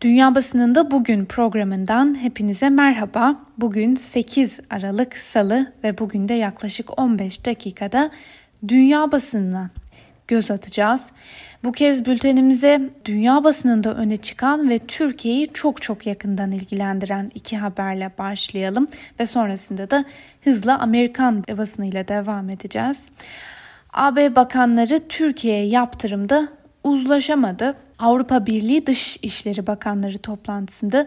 Dünya Basınında Bugün programından hepinize merhaba. Bugün 8 Aralık Salı ve bugün de yaklaşık 15 dakikada dünya basınına göz atacağız. Bu kez bültenimize dünya basınında öne çıkan ve Türkiye'yi çok çok yakından ilgilendiren iki haberle başlayalım ve sonrasında da hızla Amerikan basınıyla devam edeceğiz. AB bakanları Türkiye'ye yaptırımda uzlaşamadı. Avrupa Birliği Dış İşleri Bakanları toplantısında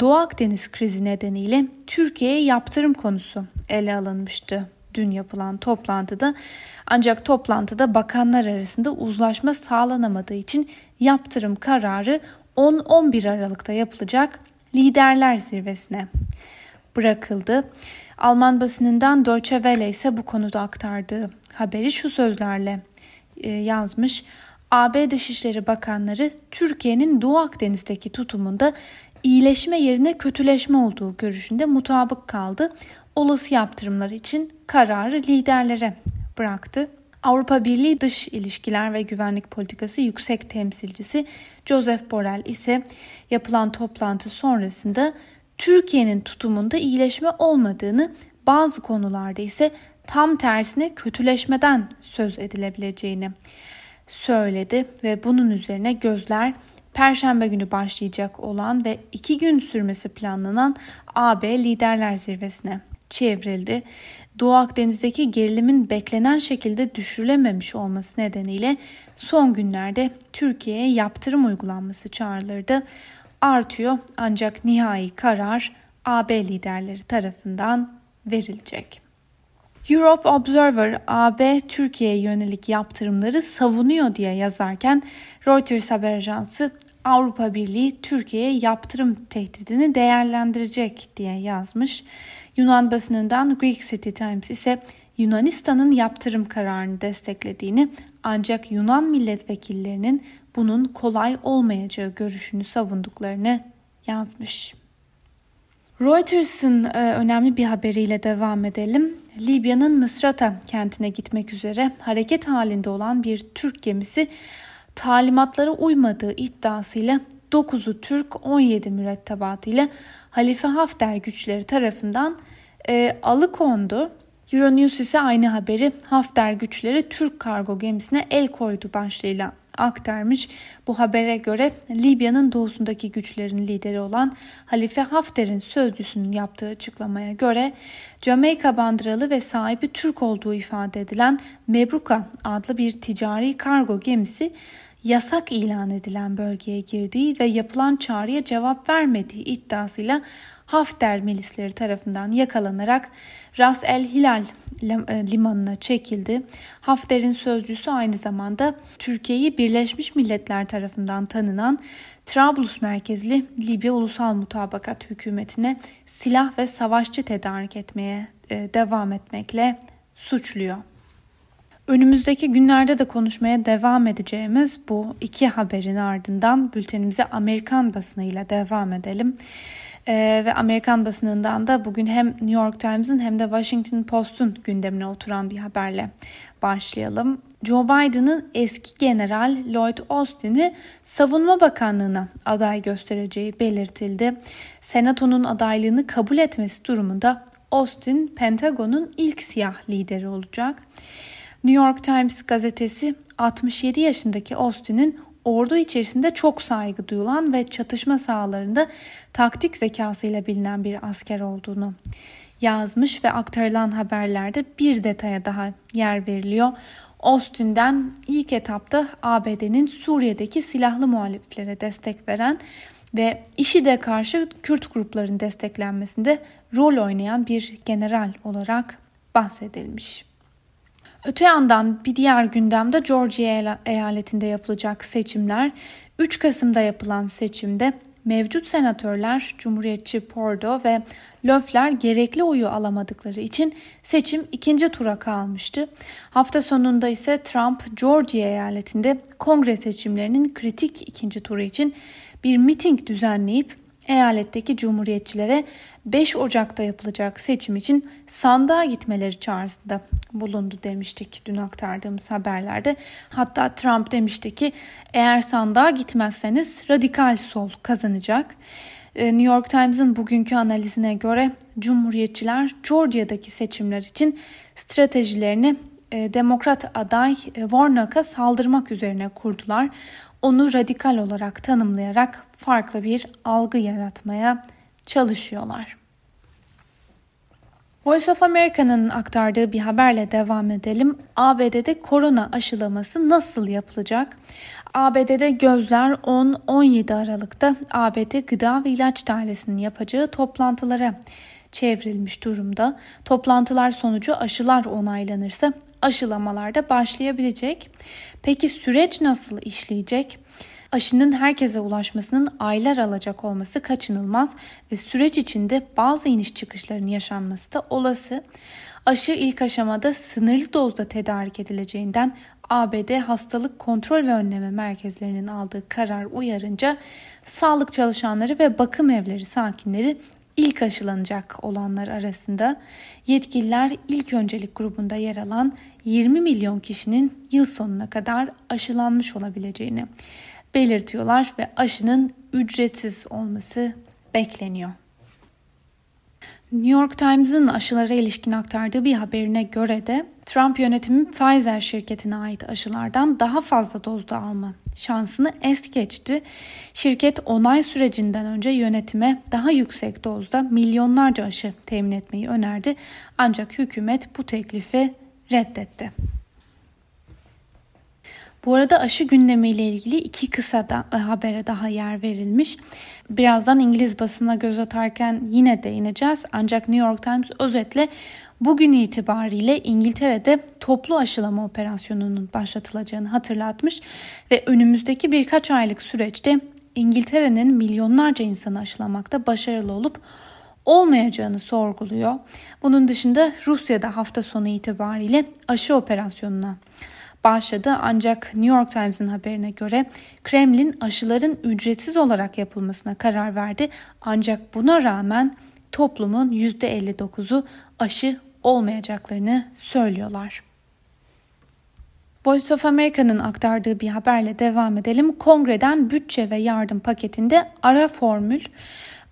Doğu Akdeniz krizi nedeniyle Türkiye'ye yaptırım konusu ele alınmıştı dün yapılan toplantıda. Ancak toplantıda bakanlar arasında uzlaşma sağlanamadığı için yaptırım kararı 10-11 Aralık'ta yapılacak liderler zirvesine bırakıldı. Alman basınından Deutsche Welle ise bu konuda aktardığı haberi şu sözlerle e, yazmış. AB Dışişleri Bakanları Türkiye'nin Doğu Akdeniz'deki tutumunda iyileşme yerine kötüleşme olduğu görüşünde mutabık kaldı. Olası yaptırımlar için kararı liderlere bıraktı. Avrupa Birliği Dış İlişkiler ve Güvenlik Politikası Yüksek Temsilcisi Joseph Borrell ise yapılan toplantı sonrasında Türkiye'nin tutumunda iyileşme olmadığını, bazı konularda ise tam tersine kötüleşmeden söz edilebileceğini söyledi ve bunun üzerine gözler Perşembe günü başlayacak olan ve iki gün sürmesi planlanan AB Liderler Zirvesi'ne çevrildi. Doğu Akdeniz'deki gerilimin beklenen şekilde düşürülememiş olması nedeniyle son günlerde Türkiye'ye yaptırım uygulanması çağrılırdı. Artıyor ancak nihai karar AB liderleri tarafından verilecek. Europe Observer AB Türkiye'ye yönelik yaptırımları savunuyor diye yazarken Reuters haber ajansı Avrupa Birliği Türkiye'ye yaptırım tehdidini değerlendirecek diye yazmış. Yunan basınından Greek City Times ise Yunanistan'ın yaptırım kararını desteklediğini ancak Yunan milletvekillerinin bunun kolay olmayacağı görüşünü savunduklarını yazmış. Reuters'ın e, önemli bir haberiyle devam edelim. Libya'nın Mısrata kentine gitmek üzere hareket halinde olan bir Türk gemisi talimatlara uymadığı iddiasıyla 9'u Türk 17 mürettebatı ile Halife Hafter güçleri tarafından e, alıkondu. Euronews ise aynı haberi Hafter güçleri Türk kargo gemisine el koydu başlığıyla aktarmış. Bu habere göre Libya'nın doğusundaki güçlerin lideri olan Halife Hafter'in sözcüsünün yaptığı açıklamaya göre Jamaika bandıralı ve sahibi Türk olduğu ifade edilen Mebruka adlı bir ticari kargo gemisi yasak ilan edilen bölgeye girdiği ve yapılan çağrıya cevap vermediği iddiasıyla Hafter milisleri tarafından yakalanarak Ras el Hilal e, limanına çekildi. Hafter'in sözcüsü aynı zamanda Türkiye'yi Birleşmiş Milletler tarafından tanınan Trablus merkezli Libya Ulusal Mutabakat Hükümeti'ne silah ve savaşçı tedarik etmeye e, devam etmekle suçluyor. Önümüzdeki günlerde de konuşmaya devam edeceğimiz bu iki haberin ardından bültenimize Amerikan basınıyla devam edelim. Ee, ve Amerikan basınından da bugün hem New York Times'ın hem de Washington Post'un gündemine oturan bir haberle başlayalım. Joe Biden'ın eski general Lloyd Austin'i Savunma Bakanlığı'na aday göstereceği belirtildi. Senato'nun adaylığını kabul etmesi durumunda Austin Pentagon'un ilk siyah lideri olacak. New York Times gazetesi 67 yaşındaki Austin'in ordu içerisinde çok saygı duyulan ve çatışma sahalarında taktik zekasıyla bilinen bir asker olduğunu yazmış ve aktarılan haberlerde bir detaya daha yer veriliyor. Austin'den ilk etapta ABD'nin Suriye'deki silahlı muhaliflere destek veren ve IŞİD'e karşı Kürt grupların desteklenmesinde rol oynayan bir general olarak bahsedilmiş. Öte yandan bir diğer gündemde Georgia eyaletinde yapılacak seçimler 3 Kasım'da yapılan seçimde mevcut senatörler Cumhuriyetçi Pordo ve Löfler gerekli oyu alamadıkları için seçim ikinci tura kalmıştı. Hafta sonunda ise Trump Georgia eyaletinde kongre seçimlerinin kritik ikinci turu için bir miting düzenleyip eyaletteki cumhuriyetçilere 5 Ocak'ta yapılacak seçim için sandığa gitmeleri çağrısında bulundu demiştik dün aktardığımız haberlerde. Hatta Trump demişti ki eğer sandığa gitmezseniz radikal sol kazanacak. Ee, New York Times'ın bugünkü analizine göre Cumhuriyetçiler Georgia'daki seçimler için stratejilerini e, demokrat aday e, Warnock'a saldırmak üzerine kurdular. Onu radikal olarak tanımlayarak farklı bir algı yaratmaya çalışıyorlar. Voice of America'nın aktardığı bir haberle devam edelim. ABD'de korona aşılaması nasıl yapılacak? ABD'de gözler 10-17 Aralık'ta ABD Gıda ve İlaç Dairesi'nin yapacağı toplantılara çevrilmiş durumda. Toplantılar sonucu aşılar onaylanırsa aşılamalar da başlayabilecek. Peki süreç nasıl işleyecek? Aşının herkese ulaşmasının aylar alacak olması kaçınılmaz ve süreç içinde bazı iniş çıkışların yaşanması da olası. Aşı ilk aşamada sınırlı dozda tedarik edileceğinden ABD Hastalık Kontrol ve Önleme Merkezlerinin aldığı karar uyarınca sağlık çalışanları ve bakım evleri sakinleri ilk aşılanacak olanlar arasında yetkililer ilk öncelik grubunda yer alan 20 milyon kişinin yıl sonuna kadar aşılanmış olabileceğini belirtiyorlar ve aşının ücretsiz olması bekleniyor. New York Times'ın aşılara ilişkin aktardığı bir haberine göre de Trump yönetimi Pfizer şirketine ait aşılardan daha fazla dozda alma şansını es geçti. Şirket onay sürecinden önce yönetime daha yüksek dozda milyonlarca aşı temin etmeyi önerdi. Ancak hükümet bu teklifi reddetti. Bu arada aşı gündemiyle ilgili iki kısa da e, habere daha yer verilmiş. Birazdan İngiliz basına göz atarken yine değineceğiz. Ancak New York Times özetle bugün itibariyle İngiltere'de toplu aşılama operasyonunun başlatılacağını hatırlatmış ve önümüzdeki birkaç aylık süreçte İngiltere'nin milyonlarca insanı aşılamakta başarılı olup olmayacağını sorguluyor. Bunun dışında Rusya'da hafta sonu itibariyle aşı operasyonuna başladı. Ancak New York Times'ın haberine göre Kremlin aşıların ücretsiz olarak yapılmasına karar verdi. Ancak buna rağmen toplumun %59'u aşı olmayacaklarını söylüyorlar. Voice of America'nın aktardığı bir haberle devam edelim. Kongreden bütçe ve yardım paketinde ara formül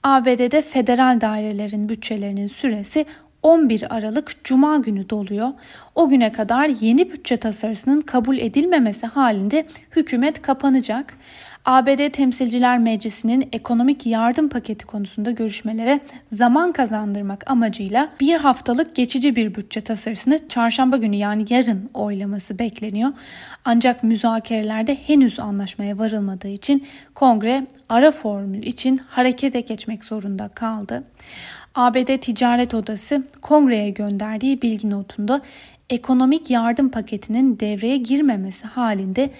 ABD'de federal dairelerin bütçelerinin süresi 11 Aralık Cuma günü doluyor. O güne kadar yeni bütçe tasarısının kabul edilmemesi halinde hükümet kapanacak. ABD Temsilciler Meclisi'nin ekonomik yardım paketi konusunda görüşmelere zaman kazandırmak amacıyla bir haftalık geçici bir bütçe tasarısını çarşamba günü yani yarın oylaması bekleniyor. Ancak müzakerelerde henüz anlaşmaya varılmadığı için kongre ara formül için harekete geçmek zorunda kaldı. ABD Ticaret Odası kongreye gönderdiği bilgi notunda ekonomik yardım paketinin devreye girmemesi halinde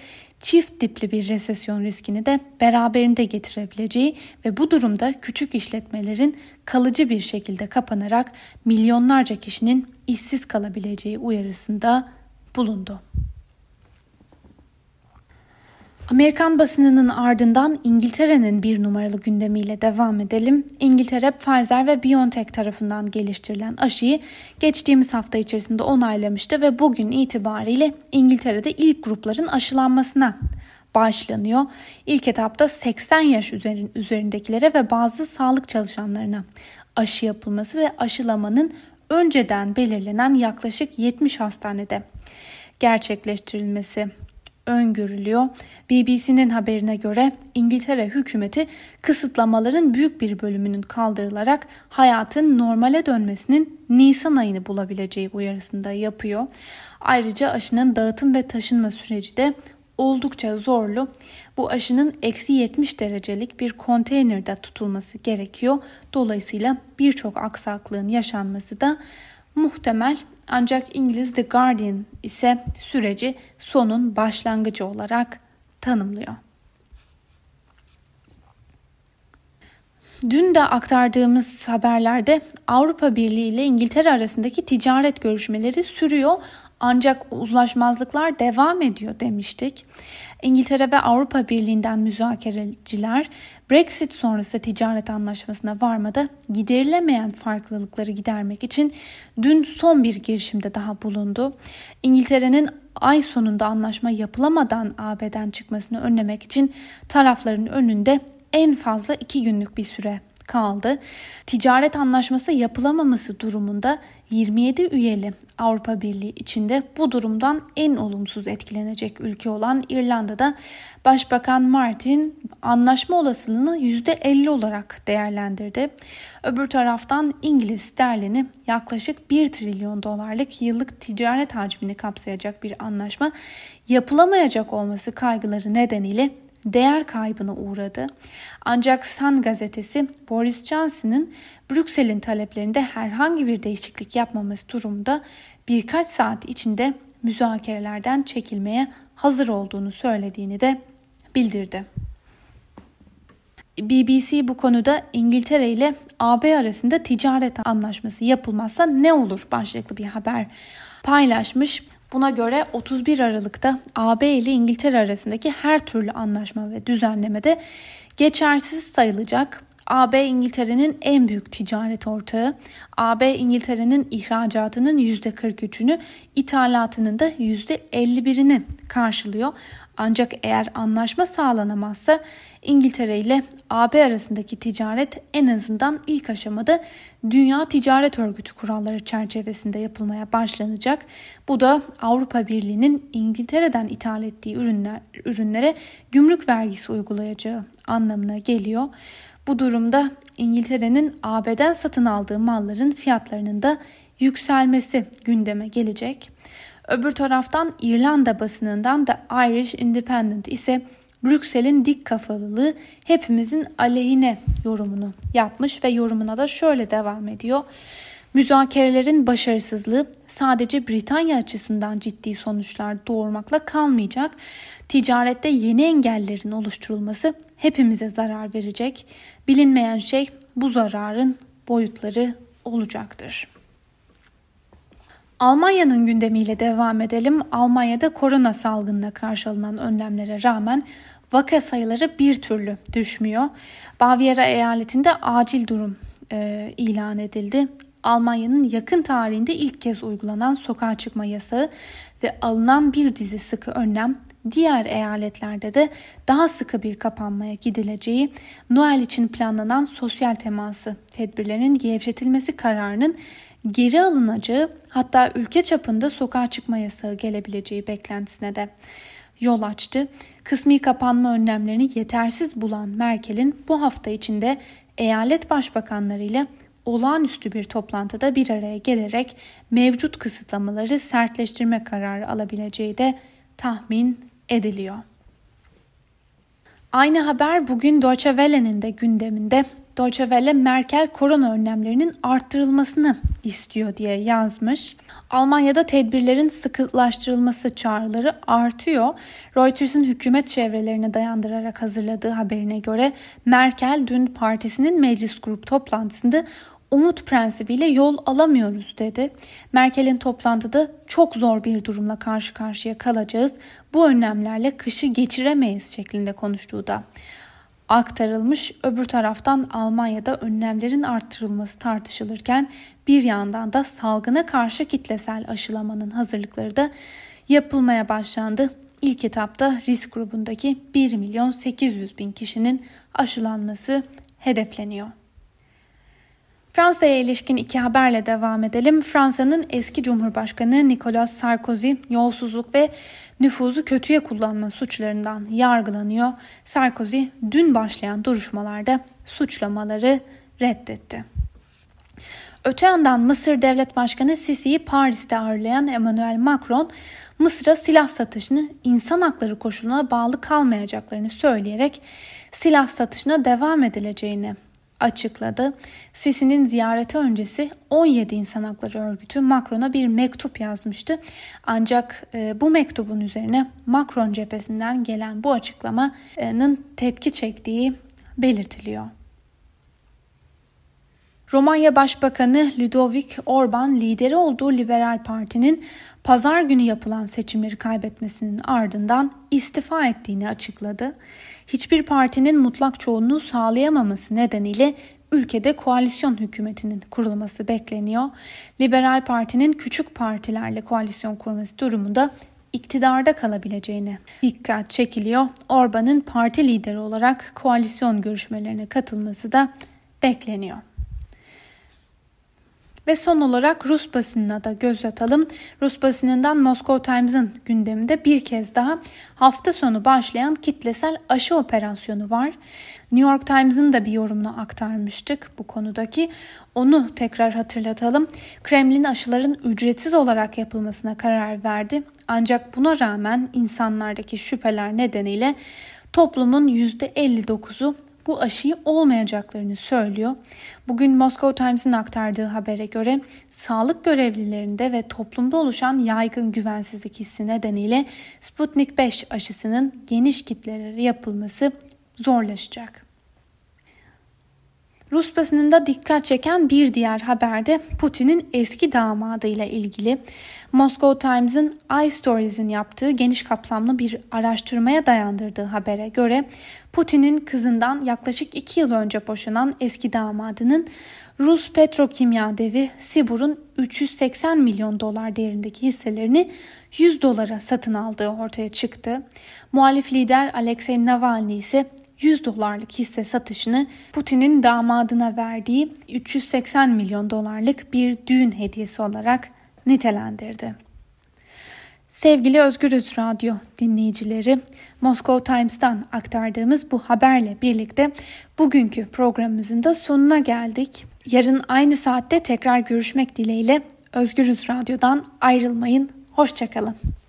çift dipli bir resesyon riskini de beraberinde getirebileceği ve bu durumda küçük işletmelerin kalıcı bir şekilde kapanarak milyonlarca kişinin işsiz kalabileceği uyarısında bulundu. Amerikan basınının ardından İngiltere'nin bir numaralı gündemiyle devam edelim. İngiltere Pfizer ve BioNTech tarafından geliştirilen aşıyı geçtiğimiz hafta içerisinde onaylamıştı ve bugün itibariyle İngiltere'de ilk grupların aşılanmasına başlanıyor. İlk etapta 80 yaş üzerindekilere ve bazı sağlık çalışanlarına aşı yapılması ve aşılamanın önceden belirlenen yaklaşık 70 hastanede gerçekleştirilmesi öngörülüyor. BBC'nin haberine göre İngiltere hükümeti kısıtlamaların büyük bir bölümünün kaldırılarak hayatın normale dönmesinin Nisan ayını bulabileceği uyarısında yapıyor. Ayrıca aşının dağıtım ve taşınma süreci de oldukça zorlu. Bu aşının eksi 70 derecelik bir konteynerde tutulması gerekiyor. Dolayısıyla birçok aksaklığın yaşanması da muhtemel ancak İngiliz The Guardian ise süreci sonun başlangıcı olarak tanımlıyor. Dün de aktardığımız haberlerde Avrupa Birliği ile İngiltere arasındaki ticaret görüşmeleri sürüyor. Ancak uzlaşmazlıklar devam ediyor demiştik. İngiltere ve Avrupa Birliği'nden müzakereciler Brexit sonrası ticaret anlaşmasına varmada giderilemeyen farklılıkları gidermek için dün son bir girişimde daha bulundu. İngiltere'nin ay sonunda anlaşma yapılamadan AB'den çıkmasını önlemek için tarafların önünde en fazla iki günlük bir süre kaldı. Ticaret anlaşması yapılamaması durumunda 27 üyeli Avrupa Birliği içinde bu durumdan en olumsuz etkilenecek ülke olan İrlanda'da Başbakan Martin anlaşma olasılığını %50 olarak değerlendirdi. Öbür taraftan İngiliz sterlini yaklaşık 1 trilyon dolarlık yıllık ticaret hacmini kapsayacak bir anlaşma yapılamayacak olması kaygıları nedeniyle değer kaybına uğradı. Ancak Sun gazetesi Boris Johnson'ın Brüksel'in taleplerinde herhangi bir değişiklik yapmaması durumunda birkaç saat içinde müzakerelerden çekilmeye hazır olduğunu söylediğini de bildirdi. BBC bu konuda İngiltere ile AB arasında ticaret anlaşması yapılmazsa ne olur başlıklı bir haber paylaşmış. Buna göre 31 Aralık'ta AB ile İngiltere arasındaki her türlü anlaşma ve düzenlemede geçersiz sayılacak. AB İngiltere'nin en büyük ticaret ortağı. AB İngiltere'nin ihracatının %43'ünü, ithalatının da %51'ini karşılıyor. Ancak eğer anlaşma sağlanamazsa İngiltere ile AB arasındaki ticaret en azından ilk aşamada Dünya Ticaret Örgütü kuralları çerçevesinde yapılmaya başlanacak. Bu da Avrupa Birliği'nin İngiltere'den ithal ettiği ürünler, ürünlere gümrük vergisi uygulayacağı anlamına geliyor. Bu durumda İngiltere'nin AB'den satın aldığı malların fiyatlarının da yükselmesi gündeme gelecek. Öbür taraftan İrlanda basınından da Irish Independent ise Brüksel'in dik kafalılığı hepimizin aleyhine yorumunu yapmış ve yorumuna da şöyle devam ediyor. Müzakerelerin başarısızlığı sadece Britanya açısından ciddi sonuçlar doğurmakla kalmayacak. Ticarette yeni engellerin oluşturulması hepimize zarar verecek. Bilinmeyen şey bu zararın boyutları olacaktır. Almanya'nın gündemiyle devam edelim. Almanya'da korona salgınına karşı alınan önlemlere rağmen vaka sayıları bir türlü düşmüyor. Baviera eyaletinde acil durum e, ilan edildi. Almanya'nın yakın tarihinde ilk kez uygulanan sokağa çıkma yasağı ve alınan bir dizi sıkı önlem diğer eyaletlerde de daha sıkı bir kapanmaya gidileceği, Noel için planlanan sosyal teması tedbirlerinin gevşetilmesi kararının geri alınacağı hatta ülke çapında sokağa çıkma yasağı gelebileceği beklentisine de yol açtı. Kısmi kapanma önlemlerini yetersiz bulan Merkel'in bu hafta içinde eyalet başbakanlarıyla olağanüstü bir toplantıda bir araya gelerek mevcut kısıtlamaları sertleştirme kararı alabileceği de tahmin ediliyor. Aynı haber bugün Deutsche Welle'nin de gündeminde. Deutsche Welle Merkel korona önlemlerinin arttırılmasını istiyor diye yazmış. Almanya'da tedbirlerin sıkılaştırılması çağrıları artıyor. Reuters'ın hükümet çevrelerine dayandırarak hazırladığı haberine göre Merkel dün partisinin meclis grup toplantısında umut prensibiyle yol alamıyoruz dedi. Merkel'in toplantıda çok zor bir durumla karşı karşıya kalacağız. Bu önlemlerle kışı geçiremeyiz şeklinde konuştuğu da aktarılmış. Öbür taraftan Almanya'da önlemlerin arttırılması tartışılırken bir yandan da salgına karşı kitlesel aşılamanın hazırlıkları da yapılmaya başlandı. İlk etapta risk grubundaki 1 milyon 800 bin kişinin aşılanması hedefleniyor. Fransa'ya ilişkin iki haberle devam edelim. Fransa'nın eski Cumhurbaşkanı Nicolas Sarkozy yolsuzluk ve nüfuzu kötüye kullanma suçlarından yargılanıyor. Sarkozy dün başlayan duruşmalarda suçlamaları reddetti. Öte yandan Mısır Devlet Başkanı Sisi'yi Paris'te ağırlayan Emmanuel Macron, Mısır'a silah satışını insan hakları koşuluna bağlı kalmayacaklarını söyleyerek silah satışına devam edileceğini açıkladı. Sisi'nin ziyareti öncesi 17 İnsan Hakları Örgütü Macron'a bir mektup yazmıştı. Ancak e, bu mektubun üzerine Macron cephesinden gelen bu açıklamanın tepki çektiği belirtiliyor. Romanya Başbakanı Ludovic Orban lideri olduğu Liberal Parti'nin pazar günü yapılan seçimleri kaybetmesinin ardından istifa ettiğini açıkladı. Hiçbir partinin mutlak çoğunluğu sağlayamaması nedeniyle ülkede koalisyon hükümetinin kurulması bekleniyor. Liberal Parti'nin küçük partilerle koalisyon kurması durumunda iktidarda kalabileceğine dikkat çekiliyor. Orban'ın parti lideri olarak koalisyon görüşmelerine katılması da bekleniyor. Ve son olarak Rus basınına da göz atalım. Rus basınından Moscow Times'ın gündeminde bir kez daha hafta sonu başlayan kitlesel aşı operasyonu var. New York Times'ın da bir yorumunu aktarmıştık bu konudaki. Onu tekrar hatırlatalım. Kremlin aşıların ücretsiz olarak yapılmasına karar verdi. Ancak buna rağmen insanlardaki şüpheler nedeniyle toplumun %59'u bu aşıyı olmayacaklarını söylüyor. Bugün Moscow Times'ın aktardığı habere göre sağlık görevlilerinde ve toplumda oluşan yaygın güvensizlik hissi nedeniyle Sputnik 5 aşısının geniş kitlelere yapılması zorlaşacak. Rus basınında dikkat çeken bir diğer haberde Putin'in eski damadı ile ilgili Moscow Times'ın iStories'in yaptığı geniş kapsamlı bir araştırmaya dayandırdığı habere göre Putin'in kızından yaklaşık 2 yıl önce boşanan eski damadının Rus petrokimya devi Sibur'un 380 milyon dolar değerindeki hisselerini 100 dolara satın aldığı ortaya çıktı. Muhalif lider Alexei Navalny ise 100 dolarlık hisse satışını Putin'in damadına verdiği 380 milyon dolarlık bir düğün hediyesi olarak nitelendirdi. Sevgili Özgürüz Radyo dinleyicileri, Moscow Times'tan aktardığımız bu haberle birlikte bugünkü programımızın da sonuna geldik. Yarın aynı saatte tekrar görüşmek dileğiyle Özgürüz Radyo'dan ayrılmayın. Hoşçakalın.